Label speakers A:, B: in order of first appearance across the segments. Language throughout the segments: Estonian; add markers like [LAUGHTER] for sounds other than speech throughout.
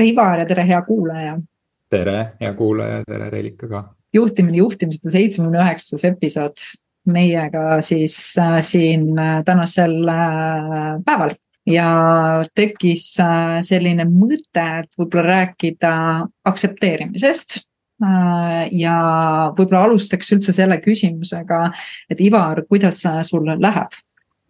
A: tere, Ivar ja tere, hea kuulaja.
B: tere, hea kuulaja, tere Reelika ka.
A: juhtimine juhtimised seitsmekümne üheksas episood meiega siis äh, siin äh, tänasel äh, päeval ja tekkis äh, selline mõte, et võib-olla rääkida aktsepteerimisest äh, ja võib-olla alustaks üldse selle küsimusega, et Ivar, kuidas sul läheb?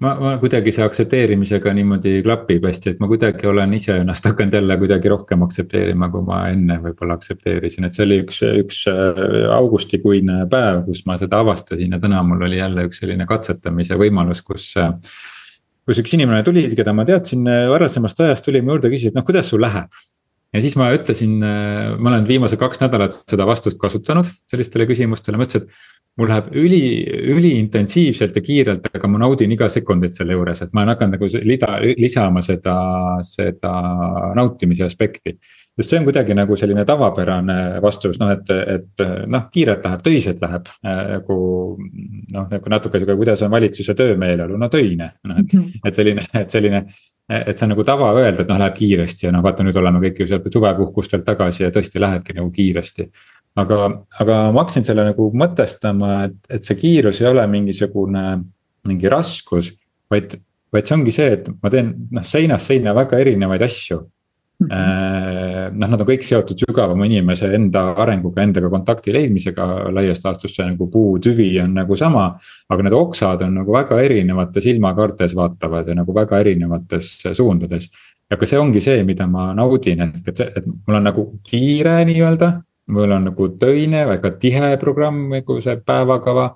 B: Ma, ma kuidagi see aktsepteerimisega niimoodi klapib hästi, et ma kuidagi olen ise ennast hakanud jälle kuidagi rohkem aktsepteerima, kui ma enne võib-olla aktsepteerisin, et see oli üks, üks äh, augustikuine päev, kus ma seda avastasin ja täna mul oli jälle üks selline katsetamise võimalus, kus äh, kus üks inimene tuli, keda ma teadsin äh, varasemast ajast, tuli mu juurde, küsis, et noh, kuidas sul läheb? ja siis ma ütlesin, ma olen viimased kaks nädalat seda vastust kasutanud sellistele küsimustele, ma ütlesin, et mul läheb üli, üliintensiivselt ja kiirelt, aga ma naudin iga sekundit selle juures, et ma olen hakanud nagu lida, lisama seda, seda nautimise aspekti. sest see on kuidagi nagu selline tavapärane vastus, noh, et, et noh, kiirelt läheb, töiselt läheb nagu. noh, nagu natuke sihuke, kuidas on valitsuse töömeeleolu, no töine, noh et, et selline, et selline et see on nagu tava öelda, et noh, läheb kiiresti ja noh, vaata nüüd oleme kõik ju sealt suvepuhkustelt tagasi ja tõesti lähebki nagu kiiresti aga, aga ma hakkasin selle nagu mõtestama, et, et see kiirus ei ole mingisugune, mingi raskus, vaid, vaid see ongi see, et ma teen noh, seinast seina väga erinevaid asju mm. -hmm. noh, nad on kõik seotud sügavama inimese enda arenguga, endaga kontakti leidmisega laias laastus see nagu puutüvi on nagu sama. aga need oksad on nagu väga erinevates ilmakaartes vaatavad ja nagu väga erinevates suundades. ja ka see ongi see, mida ma naudin, et, et et mul on nagu kiire nii-öelda mul on nagu töine, väga tihe programm, nagu see päevakava.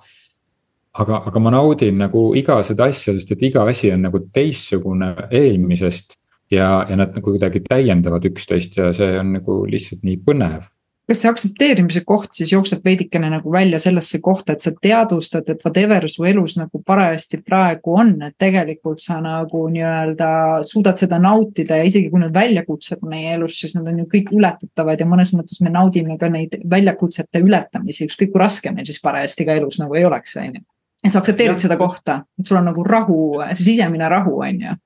B: aga, aga ma naudin nagu iga seda asja, sest et iga asi on nagu teistsugune eelmisest. ja, ja nad nagu kuidagi täiendavad üksteist ja see on nagu lihtsalt nii põnev
A: kas see aktsepteerimise koht siis jookseb veidikene nagu välja sellesse kohta, et sa teadvustad, et whatever su elus nagu parajasti praegu on, et tegelikult sa nagu nii-öelda suudad seda nautida ja isegi kui need väljakutsed meie elus, siis nad on ju kõik ületatavad ja mõnes mõttes me naudime ka neid väljakutsete ületamisi, ükskõik kui raske meil siis parajasti ka elus nagu ei oleks, on ju. et sa aktsepteerid ja. seda kohta, et sul on nagu rahu, see sisemine rahu, on ju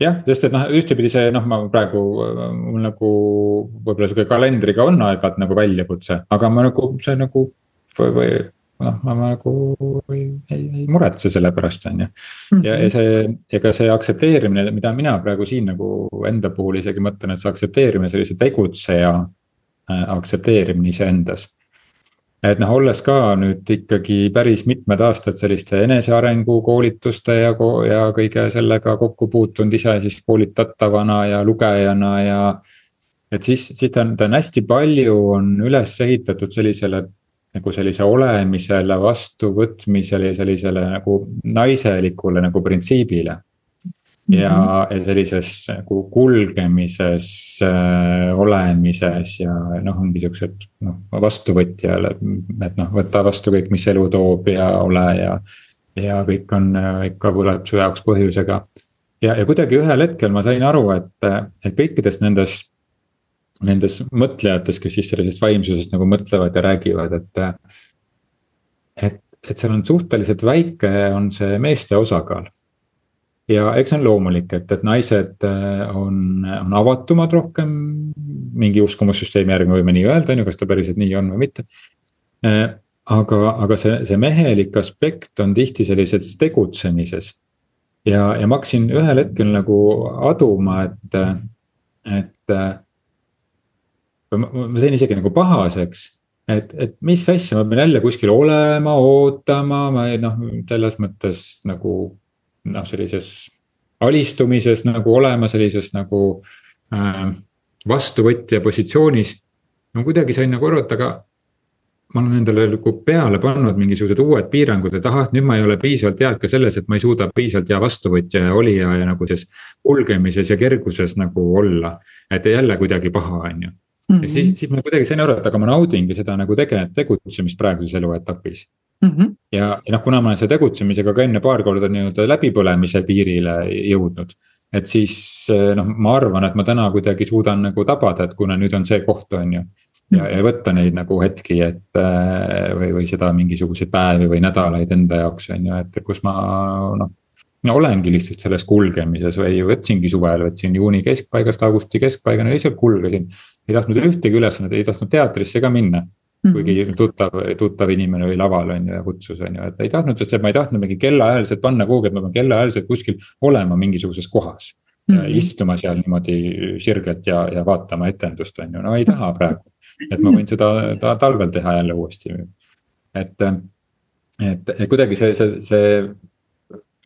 B: jah, sest et noh, ühtepidi see noh, ma praegu mul nagu võib-olla sihuke kalendriga on aeg-ajalt nagu väljakutse, aga ma nagu see nagu või, või noh, ma nagu ei, ei, ei muretse selle pärast, on ju. ja, ja see, ega see aktsepteerimine, mida mina praegu siin nagu enda puhul isegi mõtlen, et see aktsepteerimine, sellise tegutseja äh, aktsepteerimine iseendas et noh, olles ka nüüd ikkagi päris mitmed aastad selliste enesearengu koolituste ja, ja kõige sellega kokku puutunud ise siis koolitatavana ja lugejana ja. et siis, siis ta on, ta on hästi palju on üles ehitatud sellisele nagu sellise olemisele, vastuvõtmisele ja sellisele nagu naiselikule nagu printsiibile ja, mhm. ja sellises nagu kulgemises äh,, olemises ja noh, ongi siuksed noh, vastuvõtjale, et noh, võta vastu kõik, mis elu toob ja ole ja. ja kõik on ikka tuleb su jaoks põhjusega. ja, ja kuidagi ühel hetkel ma sain aru, et, et kõikidest nendest nendes mõtlejates, kes siis sellisest vaimsusest nagu mõtlevad ja räägivad, et. et, et seal on suhteliselt väike, on see meeste osakaal ja eks see on loomulik, et, et naised äh, on, on avatumad rohkem mingi uskumussüsteemi järgi, me võime nii öelda, on ju, kas ta päriselt nii on või mitte. Äh, aga, aga see, see mehelik aspekt on tihti sellises tegutsemises. ja, ja ma hakkasin ühel hetkel nagu aduma, et, et. ma sain isegi nagu pahaseks et, et mis asja, ma pean jälle kuskil olema, ootama, ma noh, selles mõttes nagu noh, sellises alistumises nagu olema, sellises nagu äh, vastuvõtja positsioonis. ma kuidagi sain nagu aru, et aga ma olen endale nagu peale pannud mingisugused uued piirangud, et ahah, nüüd ma ei ole piisavalt hea ka selles, et ma ei suuda piisavalt hea vastuvõtja ja olija ja nagu ses kulgemises ja kerguses nagu olla. et jälle kuidagi paha, on ju. ja siis, mhm. siis ma kuidagi sain aru, et aga ma naudingi seda nagu tege-, tegutsemist praeguses eluetapis mm. -hmm. ja, ja noh, kuna ma olen selle tegutsemisega ka enne paar korda nii-öelda läbipõlemise piirile jõudnud. et siis noh, ma arvan, et ma täna kuidagi suudan nagu tabada, et kuna nüüd on see koht, on ju. ja, ja võtta neid nagu hetki, et või, või seda mingisuguseid päevi või nädalaid enda jaoks on ju, et kus ma noh no olengi lihtsalt selles kulgemises või võtsingi suvel, võtsin juuni keskpaigast augusti keskpaigani lihtsalt kulgesin. ei tahtnud ühtegi ülesannet, ei tahtnud teatrisse ka minna Mm -hmm. kuigi tuttav, tuttav inimene oli laval on ju ja kutsus on ju, et ei tahtnud, sest et ma ei tahtnud mingi kellaajaliselt panna kuhugi, et ma pean kellaajaliselt kuskil olema mingisuguses kohas mm. -hmm. istuma seal niimoodi sirgelt ja, ja vaatama etendust on ju, no ei taha praegu. et ma võin seda ta, talvel teha jälle uuesti. et, et, kuidagi see, see, see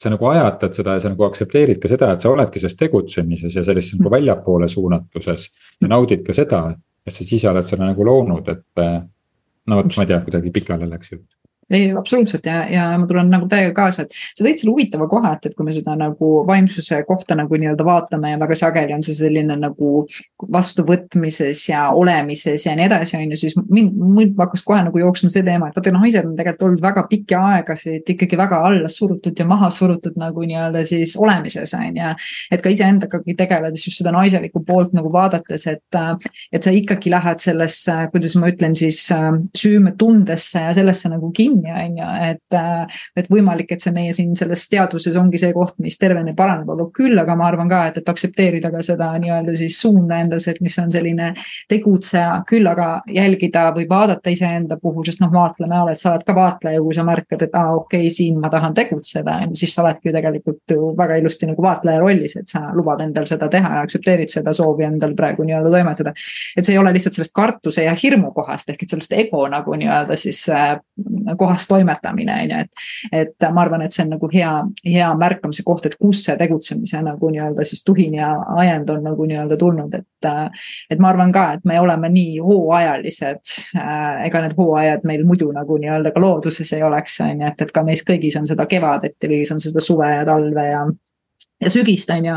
B: sa nagu ajatad seda ja sa nagu aktsepteerid ka seda, et sa oledki selles tegutsemises ja sellises nagu väljapoole suunatuses. ja naudid ka seda, et sa ise oled selle nagu loonud, et no vot, ma ei tea, kuidagi pikale läks jutt
A: ei, absoluutselt ja, ja ma tulen nagu täiega kaasa, et sa tõid selle huvitava koha, et, et kui me seda nagu vaimsuse kohta nagu nii-öelda vaatame ja väga sageli on see selline nagu vastuvõtmises ja olemises ja nii edasi, on ju, siis mind, mind hakkas kohe nagu jooksma see teema, et vaata naised on tegelikult olnud väga pikki aegasid ikkagi väga alla surutud ja maha surutud nagu nii-öelda siis olemises on ju. et ka iseendagagi tegeledes just seda naiselikku poolt nagu vaadates, et, et sa ikkagi lähed sellesse, kuidas ma ütlen siis süümetundesse ja sellesse nagu kinni kinni, on ju, et. Äh, et võimalik, et see meie siin selles teaduses ongi see koht, mis tervena paraneb, aga küll, aga ma arvan ka, et, et aktsepteerida ka seda nii-öelda siis suunda endas, et mis on selline tegutseja, küll aga jälgida või vaadata iseenda puhul, sest noh, vaatleme, oled, sa oled ka vaatleja, kui sa märkad, et aa ah,, okei okay,, siin ma tahan tegutseda, on ju, siis sa oledki ju tegelikult ju väga ilusti nagu vaatleja rollis, et sa lubad endal seda teha ja aktsepteerid seda soovi endal praegu nii-öelda toimetada. et see ei ole lihtsalt sellest kartuse ja hirmu kohast ehk et sellest ego nagu nii-öelda siis äh, kohas toimetamine, on ju, et. et ma arvan, et see on nagu hea, hea märkamise koht, et kus see tegutsemise nagu nii-öelda siis tuhin ja ajend on nagu nii-öelda tulnud, et. et ma arvan ka, et me oleme nii hooajalised, ega need hooajad meil muidu nagu nii-öelda ka looduses ei oleks, on ju, et, et ka meis kõigis on seda kevadet ja kõigis on seda suve ja talve ja ja sügist, on ju.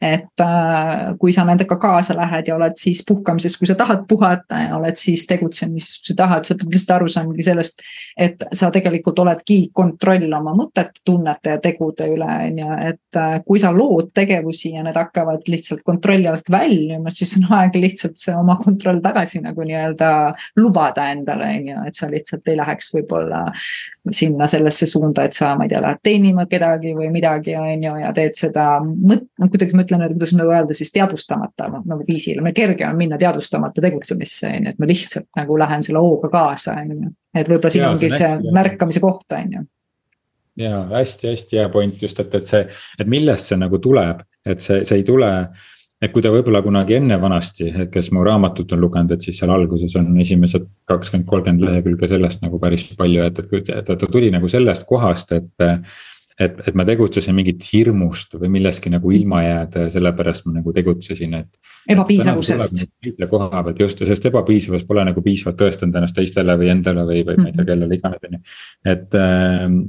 A: et äh, kui sa nendega kaasa lähed ja oled siis puhkamises, kui sa tahad puhata ja oled siis tegutsemises, kui sa tahad, sa pead lihtsalt aru saamagi sellest. et sa tegelikult oledki kontroll oma mõtete, tunnete ja tegude üle, on ju, et äh, kui sa lood tegevusi ja need hakkavad lihtsalt kontrolli alt väljuma, siis on aeg lihtsalt see oma kontroll tagasi nagu nii-öelda lubada endale, on ju, et sa lihtsalt ei läheks võib-olla sinna sellesse suunda, et sa, ma ei tea, lähed teenima kedagi või midagi, on ju, ja teed seda mõt-, noh kuidagi ma ütlen, et kuidas nagu öelda siis teadvustamata nagu viisil, meil kerge on minna teadvustamata tegutsemisse, on ju, et ma lihtsalt nagu lähen selle hooga kaasa, on ju. et võib-olla siin ongi see hästi, märkamise koht, on ju.
B: ja hästi-hästi hea point just, et, et see, et millest see nagu tuleb, et see, see ei tule et kui ta võib-olla kunagi enne vanasti, et kes mu raamatut on lugenud, et siis seal alguses on esimesed kakskümmend, kolmkümmend lehekülge sellest nagu päris palju, et, et, et ta tuli nagu sellest kohast, et et, et ma tegutsesin mingit hirmust või millestki nagu ilma jääda ja sellepärast ma nagu tegutsesin, et.
A: ebapiisavusest.
B: koha pealt just, sest ebapiisavus pole nagu piisavalt tõestanud ennast teistele või endale või, või ma ei tea, mhm. kellele iganes, on ju. et,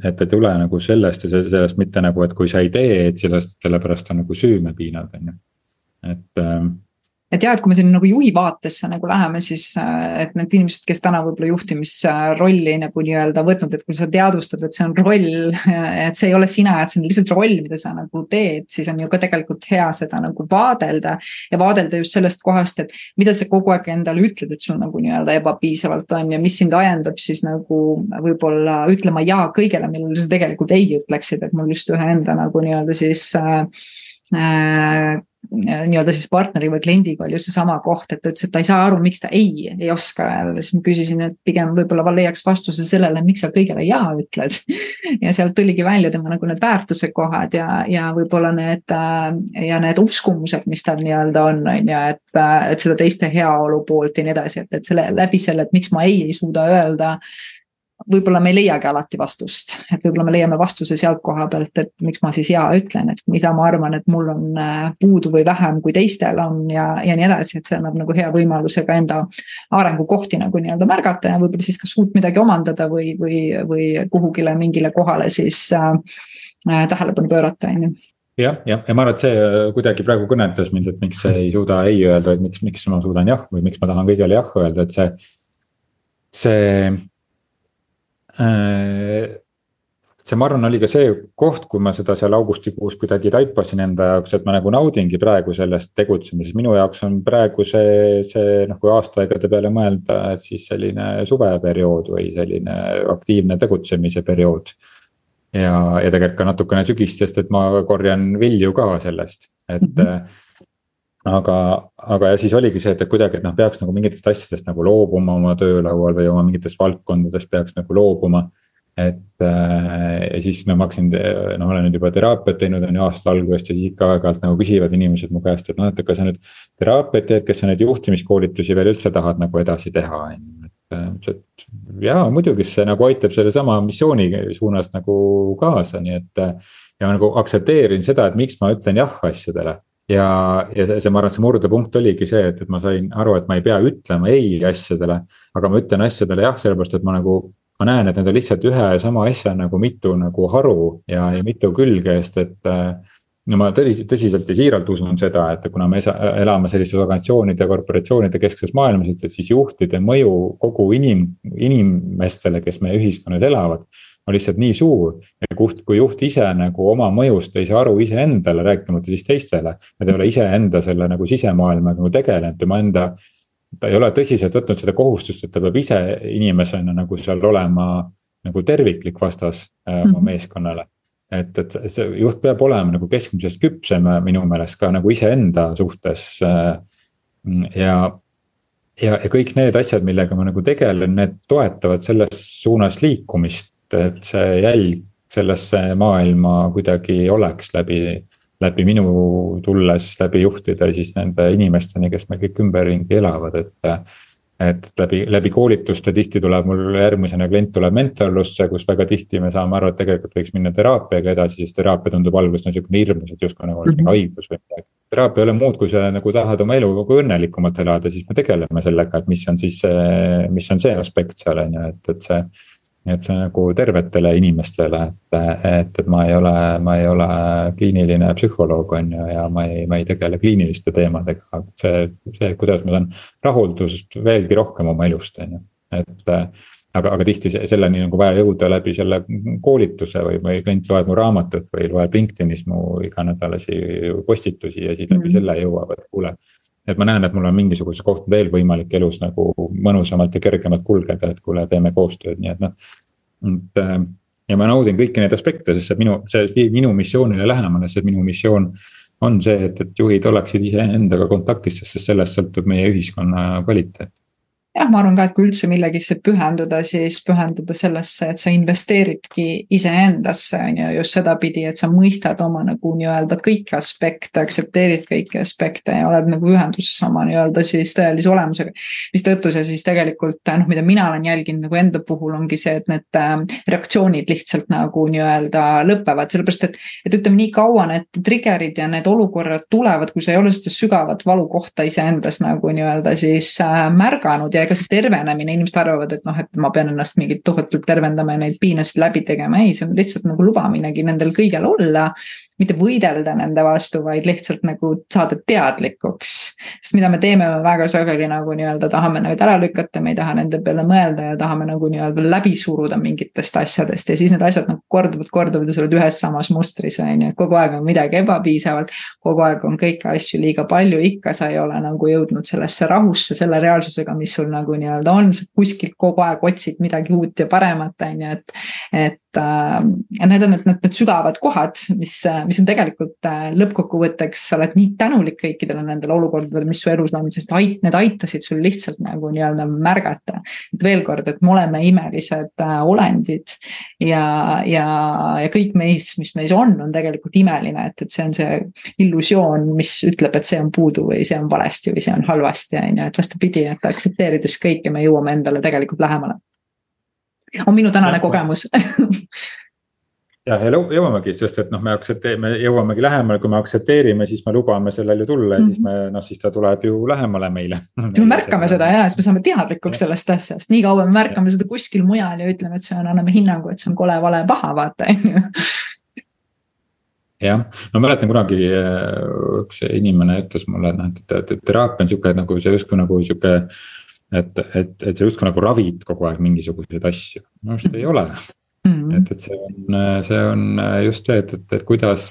B: et ei tule nagu sellest ja sellest mitte nagu, et kui sa ei tee, et sellest, sellepärast on nagu süüme piinad, on ju. Et ähm,
A: et jah, et kui me sinna nagu juhi vaatesse nagu läheme, siis äh, et need inimesed, kes täna võib-olla juhtimisrolli nagu nii-öelda võtnud, et kui sa teadvustad, et see on roll, [LAUGHS] et see ei ole sina, et see on lihtsalt roll, mida sa nagu teed, siis on ju ka tegelikult hea seda nagu vaadelda. ja vaadelda just sellest kohast, et mida sa kogu aeg endale ütled, et sul nagu nii-öelda ebapiisavalt on ja mis sind ajendab siis nagu võib-olla ütlema jaa kõigele, millele sa tegelikult ei ütleksid, et mul just ühe enda nagu nii-öelda siis äh nii-öelda siis partneri või kliendiga oli just seesama koht, et ta ütles, et ta ei saa aru, miks ta ei, ei oska öelda, siis ma küsisin, et pigem võib-olla leiaks vastuse sellele, miks sa kõigele jaa ütled. [LAUGHS] ja sealt tuligi välja tema nagu need väärtuse kohad ja, ja võib-olla need ja need uskumused, mis tal nii-öelda on, on ju, et, et seda teiste heaolu poolt ja nii edasi, et, et selle läbi selle, et miks ma ei, ei suuda öelda võib-olla me ei leiagi alati vastust, et võib-olla me leiame vastuse sealt koha pealt, et miks ma siis jaa ütlen, et mida ma arvan, et mul on äh, puudu või vähem, kui teistel on ja, ja nii edasi, et see annab nagu hea võimaluse ka enda arengukohti nagu nii-öelda märgata ja võib-olla siis kas uut midagi omandada või, või, või kuhugile mingile kohale siis äh, äh tähelepanu pöörata, on ju
B: jah, jah, ja ma arvan, et see äh, kuidagi praegu kõnetas mind, et miks ei suuda ei öelda, et miks, miks ma suudan jah või miks ma tahan kõigele jah öelda, et see. see see, ma arvan, oli ka see koht, kui ma seda seal augustikuus kuidagi taipasin enda jaoks, et ma nagu naudingi praegu sellest tegutsemisest, minu jaoks on praegu see, see noh, kui aastaaegade peale mõelda, et siis selline suveperiood või selline aktiivne tegutsemise periood. ja, ja tegelikult ka natukene sügist, sest et ma korjan vilju ka sellest, et mm. -hmm aga, aga ja siis oligi see, et, et kuidagi, et noh, peaks nagu mingitest asjadest nagu loobuma oma töölaual või oma mingitest valdkondadest peaks nagu loobuma. et äh, ja siis no ma hakkasin, noh olen nüüd juba teraapiat teinud on ju aasta algusest ja siis ikka aeg-ajalt nagu küsivad inimesed mu käest, et noh, et kas sa nüüd. teraapiat teed, kas sa neid juhtimiskoolitusi veel üldse tahad nagu edasi teha, on ju, et äh, et jaa, muidugi see nagu aitab sellesama missiooni suunas nagu kaasa, nii et. ja nagu aktsepteerin seda, et miks ma ütlen jah asjadele ja, ja see, see, ma arvan, et see murdepunkt oligi see, et, et ma sain aru, et ma ei pea ütlema ei asjadele. aga ma ütlen asjadele jah, sellepärast et ma nagu, ma näen, et need on lihtsalt ühe ja sama asja nagu mitu nagu haru ja, ja mitu külge, sest et. No ma tõsiselt, tõsiselt ja siiralt usun seda, et kuna me elame sellises organisatsioonide ja korporatsioonide keskses maailmas, et siis juhtide mõju kogu inim, inimestele, kes meie ühiskonnas elavad on lihtsalt nii suur. ja kuht, kui juht ise nagu oma mõjust ei saa aru iseendale, rääkimata siis teistele. ta ei ole iseenda selle nagu sisemaailmaga nagu tegelenud, tema enda. ta ei ole tõsiselt võtnud seda kohustust, et ta peab ise inimesena nagu seal olema nagu terviklik vastas äh, oma mm -hmm. meeskonnale et, et see juht peab olema nagu keskmisest küpsem minu meelest ka nagu iseenda suhtes. Äh, ja, ja, ja kõik need asjad, millega ma nagu tegelen, need toetavad selles suunas liikumist et see jälg sellesse maailma kuidagi oleks läbi, läbi minu tulles, läbi juhtide siis nende inimesteni, kes meil kõik ümberringi elavad, et. Et läbi, läbi koolituste tihti tuleb mul järgmisena klient tuleb mentorlusse, kus väga tihti me saame aru, et tegelikult võiks minna teraapiaga edasi, sest teraapia tundub alguses niisugune hirmus, et justkui nagu oleks mingi mhm. haigus või midagi. teraapia ei ole muud, kui sa nagu tahad oma elu nagu õnnelikumalt elada, siis me tegeleme sellega, et mis on siis see, mis on see aspekt seal on ju, et, et see et see nagu tervetele inimestele, et, et, et ma ei ole, ma ei ole kliiniline psühholoog, on ju, ja ma ei, ma ei tegele kliiniliste teemadega, aga see, see, kuidas ma saan rahuldust veelgi rohkem oma elust, on ju, et aga, aga tihti selleni nagu vaja jõuda läbi selle koolituse või, või klient loeb mu raamatut või loeb LinkedInis mu iganädalasi postitusi ja siis läbi mm -hmm. selle jõuab, et kuule et ma näen, et mul on mingisuguses koht veel võimalik elus nagu mõnusamalt ja kergemalt kulgeda, et kuule, teeme koostööd, nii et noh. et äh, ja ma naudin kõiki neid aspekte, sest see minu, see viib minu missioonile lähemale, sest minu missioon on see, et, et juhid oleksid iseendaga kontaktis, sest sellest sõltub meie ühiskonna kvaliteet
A: jah, ma arvan ka, et kui üldse millegisse pühenduda, siis pühenduda sellesse, et sa investeeridki iseendasse, on ju, just sedapidi, et sa mõistad oma nagu nii-öelda kõiki aspekte, aktsepteerid kõiki aspekte ja oled nagu ühenduses oma nii-öelda siis tõelise olemusega. mistõttu see siis tegelikult noh, mida mina olen jälginud nagu enda puhul ongi see, et need äh, reaktsioonid lihtsalt nagu nii-öelda lõpevad, sellepärast et. et ütleme, nii kaua need trigger'id ja need olukorrad tulevad, kui sa ei ole seda sügavat valukohta iseendas nagu nii-öelda siis äh, märganud ja ega see tervenemine, inimesed arvavad, et noh, et ma pean ennast mingit tohutult tervendama ja neid piinasid läbi tegema, ei, see on lihtsalt nagu lubaminegi nendel kõigel olla mitte võidelda nende vastu, vaid lihtsalt nagu saada teadlikuks. sest mida me teeme, me väga sageli nagu nii-öelda tahame neid ära lükata, me ei taha nende peale mõelda ja tahame nagu nii-öelda läbi suruda mingitest asjadest ja siis need asjad nagu korduvad, korduvad ja sa oled ühes samas mustris, on ju, et kogu aeg on midagi ebapiisavalt. kogu aeg on kõiki asju liiga palju, ikka sa ei ole nagu jõudnud sellesse rahusse selle reaalsusega, mis sul nagu nii-öelda on, sa kuskilt kogu aeg otsid midagi uut ja paremat, on ju, et. et need on need, need, need sügavad kohad, mis mis on tegelikult äh, lõppkokkuvõtteks, sa oled nii tänulik kõikidele nendele olukordadele, mis su elus on, sest ait-, need aitasid sul lihtsalt nagu nii-öelda märgata. et veel kord, et me oleme imelised äh, olendid ja, ja, ja kõik meis, mis meis on, on tegelikult imeline, et, et see on see illusioon, mis ütleb, et see on puudu või see on valesti või see on halvasti, on ju, et vastupidi, et aktsepteerides kõike, me jõuame endale tegelikult lähemale on minu tänane kogemus
B: jah, ja jõuamegi, sest et noh, me aktsepteerime, jõuamegi lähemale, kui me aktsepteerime, siis me lubame sellel ju tulla ja mm -hmm. siis me noh, siis ta tuleb ju lähemale meile.
A: me märkame seda ja, siis me saame teadlikuks sellest asjast, nii kaua me märkame ja. seda kuskil mujal ja ütleme, et see on, anname hinnangu, et see on kole, vale, paha, vaata [LAUGHS] on ju
B: jah, ma mäletan kunagi äh, üks inimene ütles mulle, et noh, et, et teraapia on sihuke nagu see justkui nagu sihuke. Et, et, et sa justkui nagu ravid kogu aeg mingisuguseid asju, minu arust ei ole mm.. et, et see on, see on just see, et, et, et kuidas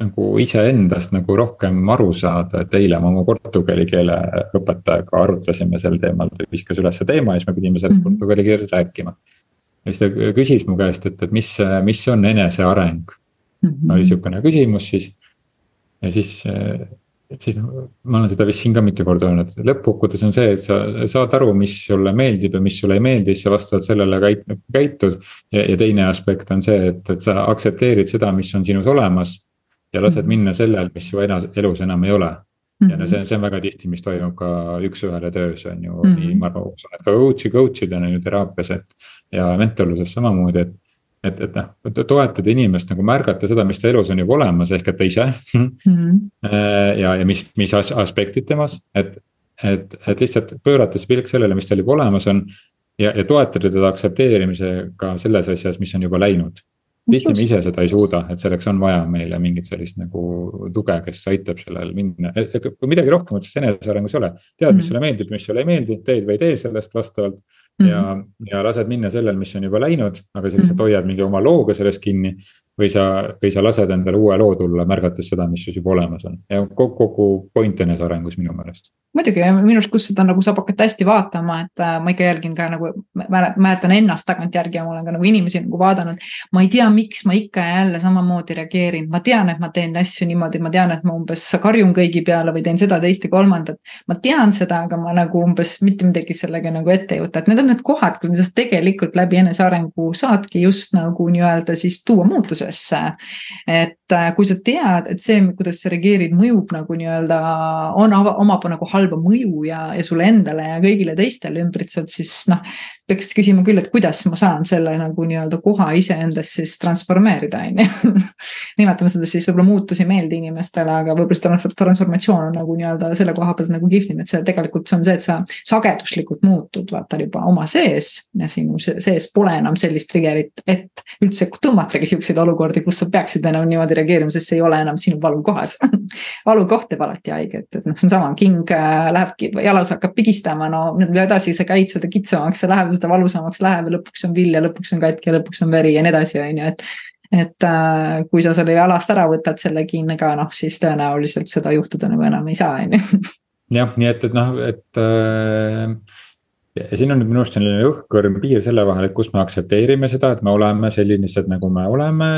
B: nagu iseendast nagu rohkem aru saada, et eile me oma portugali keele õpetajaga arutlesime sel teemal, ta viskas üles teema ja siis me pidime sellest mm -hmm. portugali keeles rääkima. ja siis ta küsis mu käest, et, et mis, mis on eneseareng mm. -hmm. oli sihukene küsimus siis. ja siis, et siis ma olen seda vist siin ka mitu korda öelnud, lõppkokkuvõttes on see, et sa saad aru, mis sulle meeldib ja mis sulle ei meeldi, siis sa vastavalt sellele käit-, käitud. ja, ja teine aspekt on see, et, et sa aktsepteerid seda, mis on sinus olemas. ja lased mhm. minna sellel, mis su elus enam ei ole ja no see, see on väga tihti, mis toimub ka üks-ühele töös on ju mm, -hmm. nii ma usun, et ka coach'i, coach'id on ju teraapias, et. ja mentorluses samamoodi, et, et, et noh, toetada inimest nagu märgata seda, mis ta elus on juba olemas, ehk et ta ise mm. -hmm. [LAUGHS] ja, ja mis, mis aspektid temas, et, et, et lihtsalt pöörata see pilk sellele, mis tal juba olemas on. ja, ja toetada teda aktsepteerimisega selles asjas, mis on juba läinud tihti me ise seda ei suuda, et selleks on vaja meile mingit sellist nagu tuge, kes aitab sellel minna, kui midagi rohkemat siis enesearengus ei ole. tead, mis mm. sulle meeldib, mis sulle ei meeldi, teed või ei tee sellest vastavalt mm. ja, ja lased minna sellel, mis on juba läinud, aga sa lihtsalt mm. hoiad mingi oma looga sellest kinni. Või sa, või sa lased endale uue loo tulla, märgates seda, mis sul juba olemas on. Ja kogu, kogu point enesearengus minu meelest.
A: Muidugi ja minu arust, kus seda nagu saab hakata hästi vaatama, et äh, ma ikka jälgin ka nagu, mäletan ennast tagantjärgi ja ma olen ka nagu inimesi nagu vaadanud. ma ei tea, miks ma ikka ja jälle samamoodi reageerin, ma tean, et ma teen asju niimoodi, ma tean, et ma umbes karjun kõigi peale või teen seda, teist ja kolmandat. ma tean seda, aga ma nagu umbes mitte midagi sellega nagu ette ei võta, et need on need kohad, kus tegelikult läbi enesearengu saadki just nagu nii-öelda siis tuua muutusesse. et äh, kui sa tead, et see, kuidas sa reageerid, mõjub nagu nii-öelda, on, omab nagu halba mõju ja, ja sulle endale ja kõigile teistele ümbritsevalt, siis noh. Peaks küsima küll, et kuidas ma saan selle nagu nii-öelda koha iseendas siis transformeerida, on ju. [LAUGHS] nimetame seda siis võib-olla muutusi ei meeldi inimestele, aga võib-olla see transformatsioon on nagu nii-öelda selle koha pealt nagu kihvtim, et see tegelikult see on see, et sa sageduslikult muutud, vaata juba oma sees. ja sinu sees pole enam sellist trigger'it, et üldse tõmmatagi siukseid olukordi, kus sa peaksid enam niimoodi reageerima, sest see ei ole enam sinu valukohas [LAUGHS] valukoht teeb alati haiget, et noh, see on sama king lähebki, jalas hakkab pigistama, no mida edasi sa käid, seda kitsamaks see läheb, seda valusamaks läheb ja lõpuks on vill ja lõpuks on katki ja lõpuks on veri ja nii edasi, on ju, et. et äh, kui sa selle jalast ära võtad selle kinnega, noh siis tõenäoliselt seda juhtuda nagu enam ei saa, on ju.
B: jah, nii et, et noh, et äh ja siin on nüüd minu arust selline õhkõrn piir selle vahel, et kus me aktsepteerime seda, et me oleme sellised, nagu me oleme.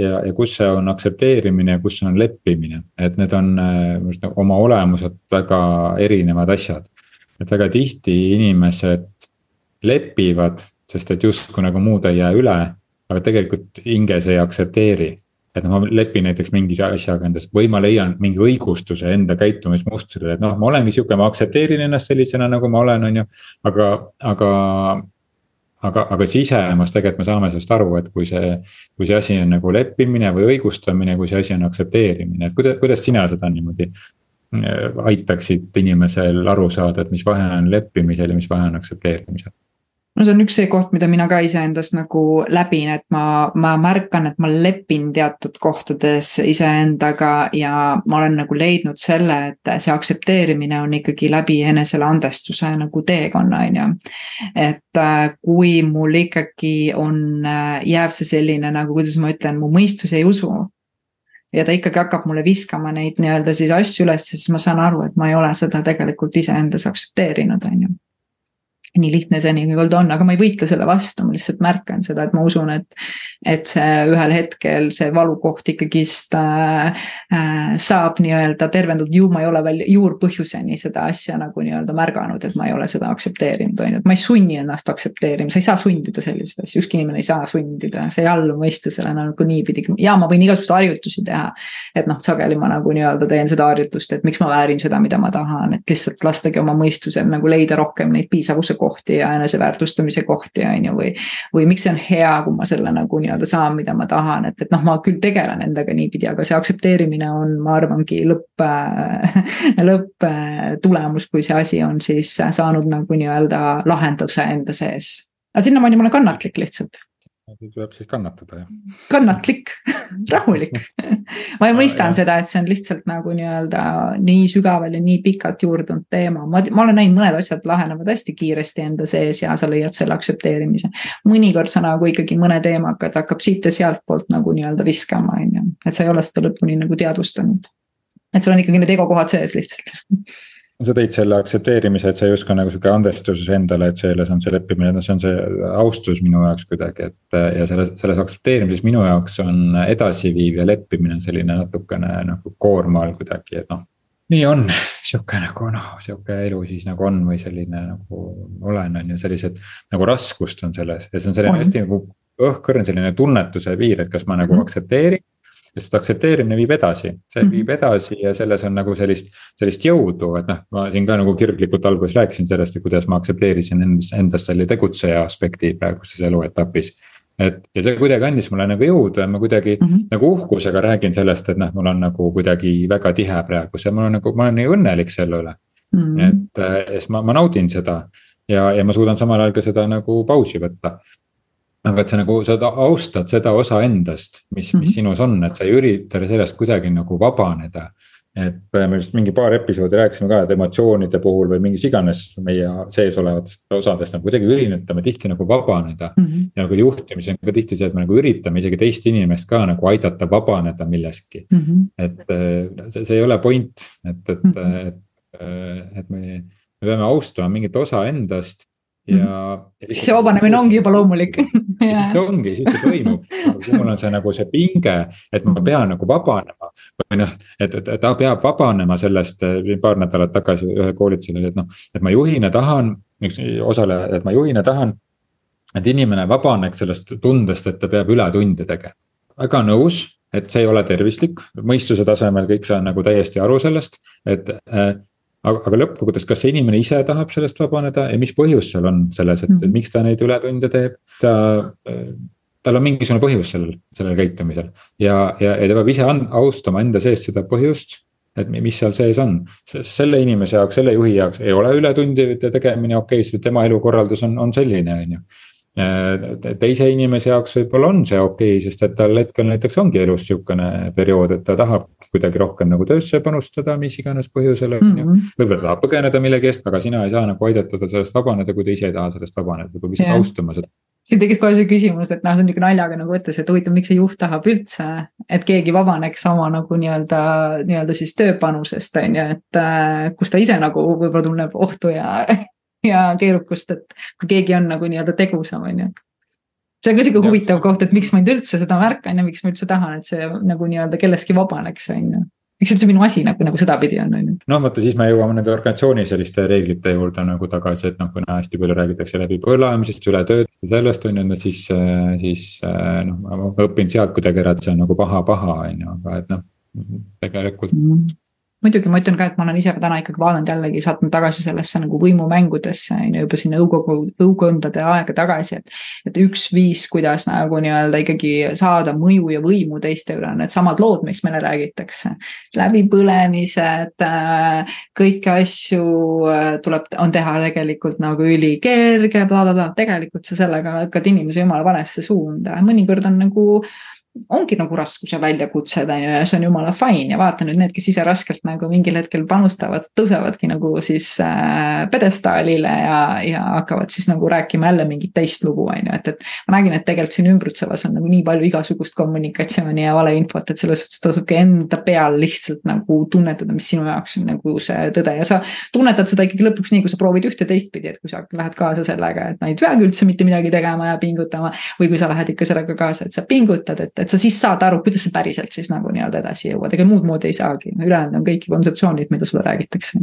B: ja, ja kus see on aktsepteerimine ja kus see on leppimine, et need on minu arust nagu oma olemuselt väga erinevad asjad. et väga tihti inimesed lepivad, sest et justkui nagu muud ei jää üle, aga tegelikult hinges ei aktsepteeri et noh, ma lepin näiteks mingi asjaga endast või ma leian mingi õigustuse enda käitumismustrile, et noh, ma olengi sihuke, ma aktsepteerin ennast sellisena, nagu ma olen, on ju, aga, aga aga, aga sisemas tegelikult me saame sellest aru, et kui see, kui see asi on nagu leppimine või õigustamine, kui see asi on aktsepteerimine, et kuidas, kuidas sina seda niimoodi äh, aitaksid inimesel aru saada, et mis vahe on leppimisel ja mis vahe on aktsepteerimisel?
A: No see on üks see koht, mida mina ka iseendast nagu läbin, et ma, ma märkan, et ma lepin teatud kohtades iseendaga ja ma olen nagu leidnud selle, et see aktsepteerimine on ikkagi läbi enesele andestuse nagu teekonna, on ju. et äh, kui mul ikkagi on, äh, jääb see selline nagu, kuidas ma ütlen, mu mõistus ei usu ja ta ikkagi hakkab mulle viskama neid nii-öelda siis asju üles, siis ma saan aru, et ma ei ole seda tegelikult iseendas aktsepteerinud, on ju nii lihtne see nii-öelda on, aga ma ei võitle selle vastu, ma lihtsalt märkan seda, et ma usun, et. et see ühel hetkel see valukoht ikkagist äh, äh, saab nii-öelda tervendatud, ju ma ei ole veel juurpõhjuseni seda asja nagu nii-öelda märganud, et ma ei ole seda aktsepteerinud, on ju, et ma ei sunni ennast aktsepteerima, sa ei saa sundida selliseid asju, ükski inimene ei saa sundida, see ei allu mõistusele nagu niipidi ja ma võin igasuguseid harjutusi teha. et noh, sageli ma nagu nii-öelda teen seda harjutust, et miks ma väärin seda, mida ma tahan, et lihtsalt lastagi oma mõistusel nagu leida rohkem neid piisavuse kohti ja eneseväärtustamise kohti, on ju, või. või miks see on hea, kui ma selle nagu nii-öelda saan, mida ma tahan, et, et noh, ma küll tegelen endaga niipidi, aga see aktsepteerimine on, ma arvangi, lõpp [LAUGHS] lõpptulemus, kui see asi on siis saanud nagu nii-öelda lahenduse enda sees. aga sinnamaani ma olen kannatlik lihtsalt
B: tuleb siis kannatada, jah.
A: kannatlik [LAUGHS] rahulik ma mõistan seda, et see on lihtsalt nagu nii-öelda nii sügaval ja nii pikalt juurdunud teema, ma, ma olen näinud, mõned asjad lahenevad hästi kiiresti enda sees ja sa leiad selle aktsepteerimise. mõnikord sa nagu ikkagi mõne teemaga, ta hakkab siit ja sealtpoolt nagu nii-öelda viskama, on ju, et sa ei ole seda lõpuni nagu teadvustanud. et sul on ikkagi need ego kohad sees lihtsalt [LAUGHS]
B: sa tõid selle aktsepteerimise, et see justkui nagu sihuke andestus endale, et selles on see leppimine, no see on see austus minu jaoks kuidagi, et. ja selles, selles aktsepteerimises minu jaoks on edasiviiv ja leppimine on selline natukene nagu koorma all kuidagi, et noh. nii on, [LAUGHS] sihuke nagu noh, sihuke elu siis nagu on või selline nagu olen, on ju, sellised nagu raskust on selles ja see on selline hästi nagu õhkõrn selline tunnetuse piir, et kas ma nagu mm -hmm. aktsepteerin sest aktsepteerimine viib edasi, see -hmm. viib edasi ja selles on nagu sellist, sellist jõudu, et noh, ma siin ka nagu kirglikult alguses rääkisin sellest, et kuidas ma aktsepteerisin endas, endas selle tegutseja aspekti praeguses eluetapis. et ja see kuidagi andis mulle nagu jõudu ja ma kuidagi mm -hmm. nagu uhkusega räägin sellest, et noh, mul on nagu kuidagi väga tihe praegu, see mul on nagu, ma olen nii õnnelik selle üle mm. -hmm. et ja siis ma, ma naudin seda ja, ja ma suudan samal ajal ka seda nagu pausi võtta aga et sa nagu, sa austad seda osa endast, mis, mis mm -hmm. sinus on, et sa ei ürita sellest kuidagi nagu vabaneda. et me vist mingi paar episoodi rääkisime ka, et emotsioonide puhul või mingis iganes meie sees olevatest osadest nagu kuidagi üritame tihti nagu vabaneda mm. -hmm. ja nagu juhtimis on ka tihti see, et me nagu üritame isegi teist inimest ka nagu aidata vabaneda millestki mm. -hmm. et äh, see, see ei ole point, et, et mm, -hmm. et, et, et me, me peame austama mingit osa endast ja.
A: siis see vabanemine ongi juba loomulik [LAUGHS]
B: see ongi, siis see toimub, kui mul on see nagu see pinge, et ma pean nagu vabanema. või noh, et, et, et ta peab vabanema sellest paar nädalat tagasi ühe koolitusel oli, et noh, et ma juhina tahan, üks osaleja, et ma juhina tahan. et inimene vabaneks sellest tundest, et ta peab ületunde tegema. väga nõus, et see ei ole tervislik, mõistuse tasemel kõik saan nagu täiesti aru sellest, et aga, aga lõppkokkuvõttes, kas see inimene ise tahab sellest vabaneda ja mis põhjus seal on selles, et mm -hmm. miks ta neid ületunde teeb, ta. tal on mingisugune põhjus sellel, sellel käitumisel ja, ja, ja ta peab ise austama enda sees seda põhjust et mis seal sees on, selle inimese jaoks, selle juhi jaoks ei ole ületundide tegemine okei okay,, sest tema elukorraldus on, on selline, on ju teise inimese jaoks võib-olla on see okei okay,, sest et tal hetkel näiteks ongi elus sihukene periood, et ta tahab kuidagi rohkem nagu töösse panustada, mis iganes põhjusel on ju. Mhm. võib-olla tahab põgeneda millegi eest, aga sina ei saa nagu aidata tal sellest vabaneda, kui ta ise ei taha sellest vabaneda, ta peab lihtsalt yeah. austama seda
A: siin tekkis kohe see küsimus, et noh, see on niisugune naljaga nagu ütles, et huvitav, miks see juht tahab üldse, et keegi vabaneks oma nagu nii-öelda, nii-öelda siis tööpanusest on ju, et äh, kus ta ise nagu võib-olla tunneb ohtu ja [LAUGHS] ja keerukust, et kui keegi on nagu nii-öelda tegusam, on ju. see on ka sihuke huvitav koht, et miks ma nüüd üldse seda märkan ja miks ma üldse tahan, et see nagu nii-öelda kellestki vabaneks, on ju miks üldse minu asi nagu, nagu sedapidi on, on ju.
B: noh, vaata siis me jõuame nende organisatsiooni selliste reeglite juurde nagu tagasi, et noh, kuna hästi palju räägitakse läbi põlemisest, ületööd sellest on ju, et siis, siis noh, ma õpin sealt kuidagi ära, et see on nagu paha-paha on ju, aga et noh, tegelikult mm. -hmm
A: muidugi ma ütlen ka, et ma olen ise täna ikkagi vaadanud jällegi, sattunud tagasi sellesse nagu võimumängudesse on ju, juba sinna nõukogu, nõukondade aega tagasi, et. et üks viis, kuidas nagu nii-öelda ikkagi saada mõju ja võimu teiste üle on needsamad lood, miks meile räägitakse. läbipõlemised, äh, kõiki asju äh, tuleb, on teha tegelikult nagu ülikerge bla, blablabla, tegelikult sa sellega lükkad inimese jumala valesse suunda, mõnikord on nagu ongi nagu raskus ja väljakutsed on ju ja see on jumala fine ja vaata nüüd need, kes ise raskelt nagu mingil hetkel panustavad, tõusevadki nagu siis äh, pjedestaalile ja, ja hakkavad siis nagu rääkima jälle mingit teist lugu, on ju, et, et. ma nägin, et tegelikult siin ümbritsevas on nagu nii palju igasugust kommunikatsiooni ja valeinfot, et selles suhtes tasubki enda peal lihtsalt nagu tunnetada, mis sinu jaoks on nagu see tõde ja sa tunnetad seda ikkagi lõpuks nii, kui sa proovid ühte teistpidi, et kui sa lähed kaasa sellega, et ma ei peagi üldse mitte midagi tegema ja pingutama. või kui sa lähed ikka sellega kaasa, et sa pingutad, et, et et sa siis saad aru, kuidas see päriselt siis nagu nii-öelda edasi jõuad, ega muud moodi ei saagi, ülejäänud on kõik kontseptsioonid, mida sulle räägitakse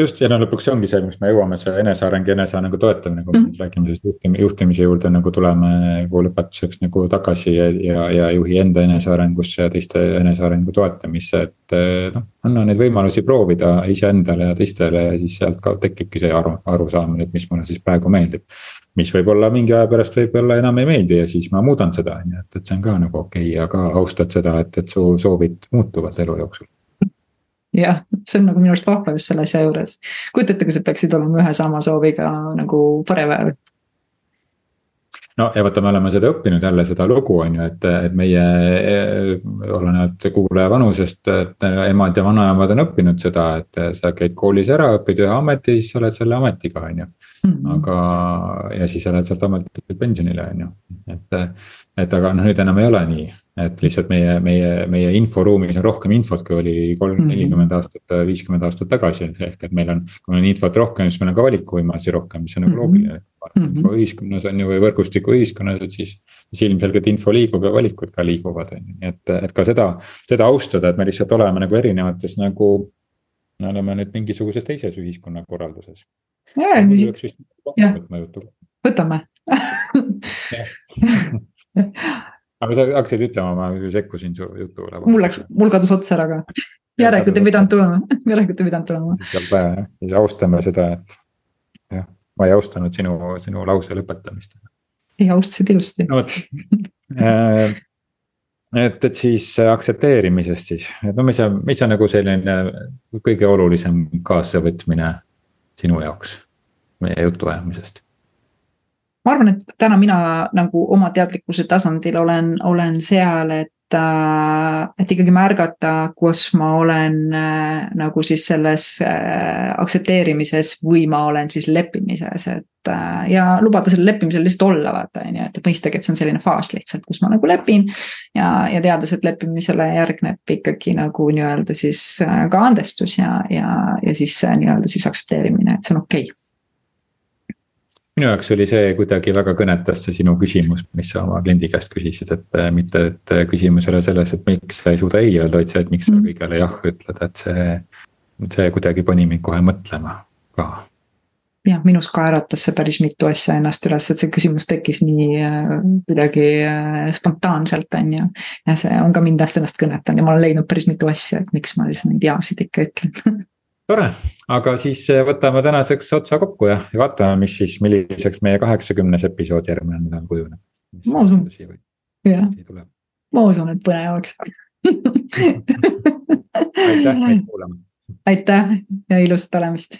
B: just ja no lõpuks see ongi see, miks me jõuame see eneseareng ja enesearengu toetamine, kui me mm. räägime sellest juhtimise, juhtimise juurde nagu tuleme nagu lõpetuseks nagu tagasi ja, ja, ja juhi enda enesearengusse ja teiste enesearengu toetamisse, et noh. anna neid võimalusi proovida iseendale ja teistele ja siis sealt ka tekibki see aru, arusaamine, et mis mulle siis praegu meeldib mis võib-olla mingi aja pärast võib-olla enam ei meeldi ja siis ma muudan seda, on ju, et, et see on ka nagu okei okay,, aga austad seda, et, et su soovid muutuvad elu jooksul.
A: Jah, see on nagu minu arust vahva just selle asja juures. kujutate, kui sa peaksid olema ühe sama sooviga nagu forever?
B: no ja vaata, me oleme seda õppinud jälle seda lugu on ju, et, et meie olenevalt kuulaja vanusest, et emad ja vanaemad on õppinud seda, et sa käid koolis ära, õpid ühe ameti, siis sa oled selle ametiga, on ju. Mhm. aga, ja siis sa lähed sealt ametilt pensionile, on ju, et, et aga noh, nüüd enam ei ole nii et lihtsalt meie, meie, meie inforuumis on rohkem infot, kui oli kolm, mhm. nelikümmend aastat, viiskümmend aastat tagasi, ehk et meil on. kui meil on infot rohkem, siis meil on ka valikuvõimalusi rohkem, mis on nagu mhm. loogiline. infoühiskonnas on ju või võrgustikuühiskonnas, et siis, siis ilmselgelt info liigub ja valikud ka liiguvad, on ju, nii et, et ka seda, seda austada, et me lihtsalt oleme nagu erinevates nagu. me oleme nüüd mingisuguses teises ühiskonnakorralduses.
A: võtame
B: aga sa hakkasid ütlema, ma sekkusin su jutule.
A: mul läks, mul kadus ots ära ka. [LAUGHS] järelikult ei pidanud tulema, järelikult ei pidanud tulema.
B: vaja jah, siis austame seda, et jah, ma ei austanud sinu, sinu lause lõpetamist.
A: ei, austasid ilusti. no
B: äh, et, et siis aktsepteerimisest siis, et no mis on, mis on nagu selline kõige olulisem kaasavõtmine sinu jaoks meie jutuajamisest
A: ma arvan, et täna mina nagu oma teadlikkuse tasandil olen, olen seal, et äh, et ikkagi märgata, kus ma olen äh, nagu siis selles äh, aktsepteerimises või ma olen siis leppimises, et. ja lubada sellel leppimisel lihtsalt olla, vaata on ju, et mõistagi, et see on selline faas lihtsalt, kus ma nagu lepin. ja, ja teades, et leppimisele järgneb ikkagi nagu nii-öelda siis ka andestus ja, ja, ja siis nii-öelda siis aktsepteerimine, et see on okei okay
B: minu jaoks oli see kuidagi väga kõnetas see sinu küsimus, mis sa oma kliendi käest küsisid, et äh, mitte, et äh, küsimus ei ole selles, et miks sa ei suuda ei öelda, vaid see, et miks sa mm. kõigele jah ütled, et see. see kuidagi pani mind kohe mõtlema ka.
A: jah, minus ka äratas see päris mitu asja ennast üles, et see küsimus tekkis nii äh, kuidagi spontaanselt, on ju. ja see on ka mind hästi ennast kõnetanud ja ma olen leidnud päris mitu asja, et miks ma siis neid jaasid ikka ütlen [LAUGHS]
B: tore, aga siis eh, võtame tänaseks otsa kokku ja, ja vaatame, mis siis, milliseks meie kaheksakümnes episood järgmine nädal kujuneb.
A: ma usun, jah, ma usun, et põnevaks [LAUGHS]
B: aitäh meid kuulamast.
A: aitäh ja ilusat olemist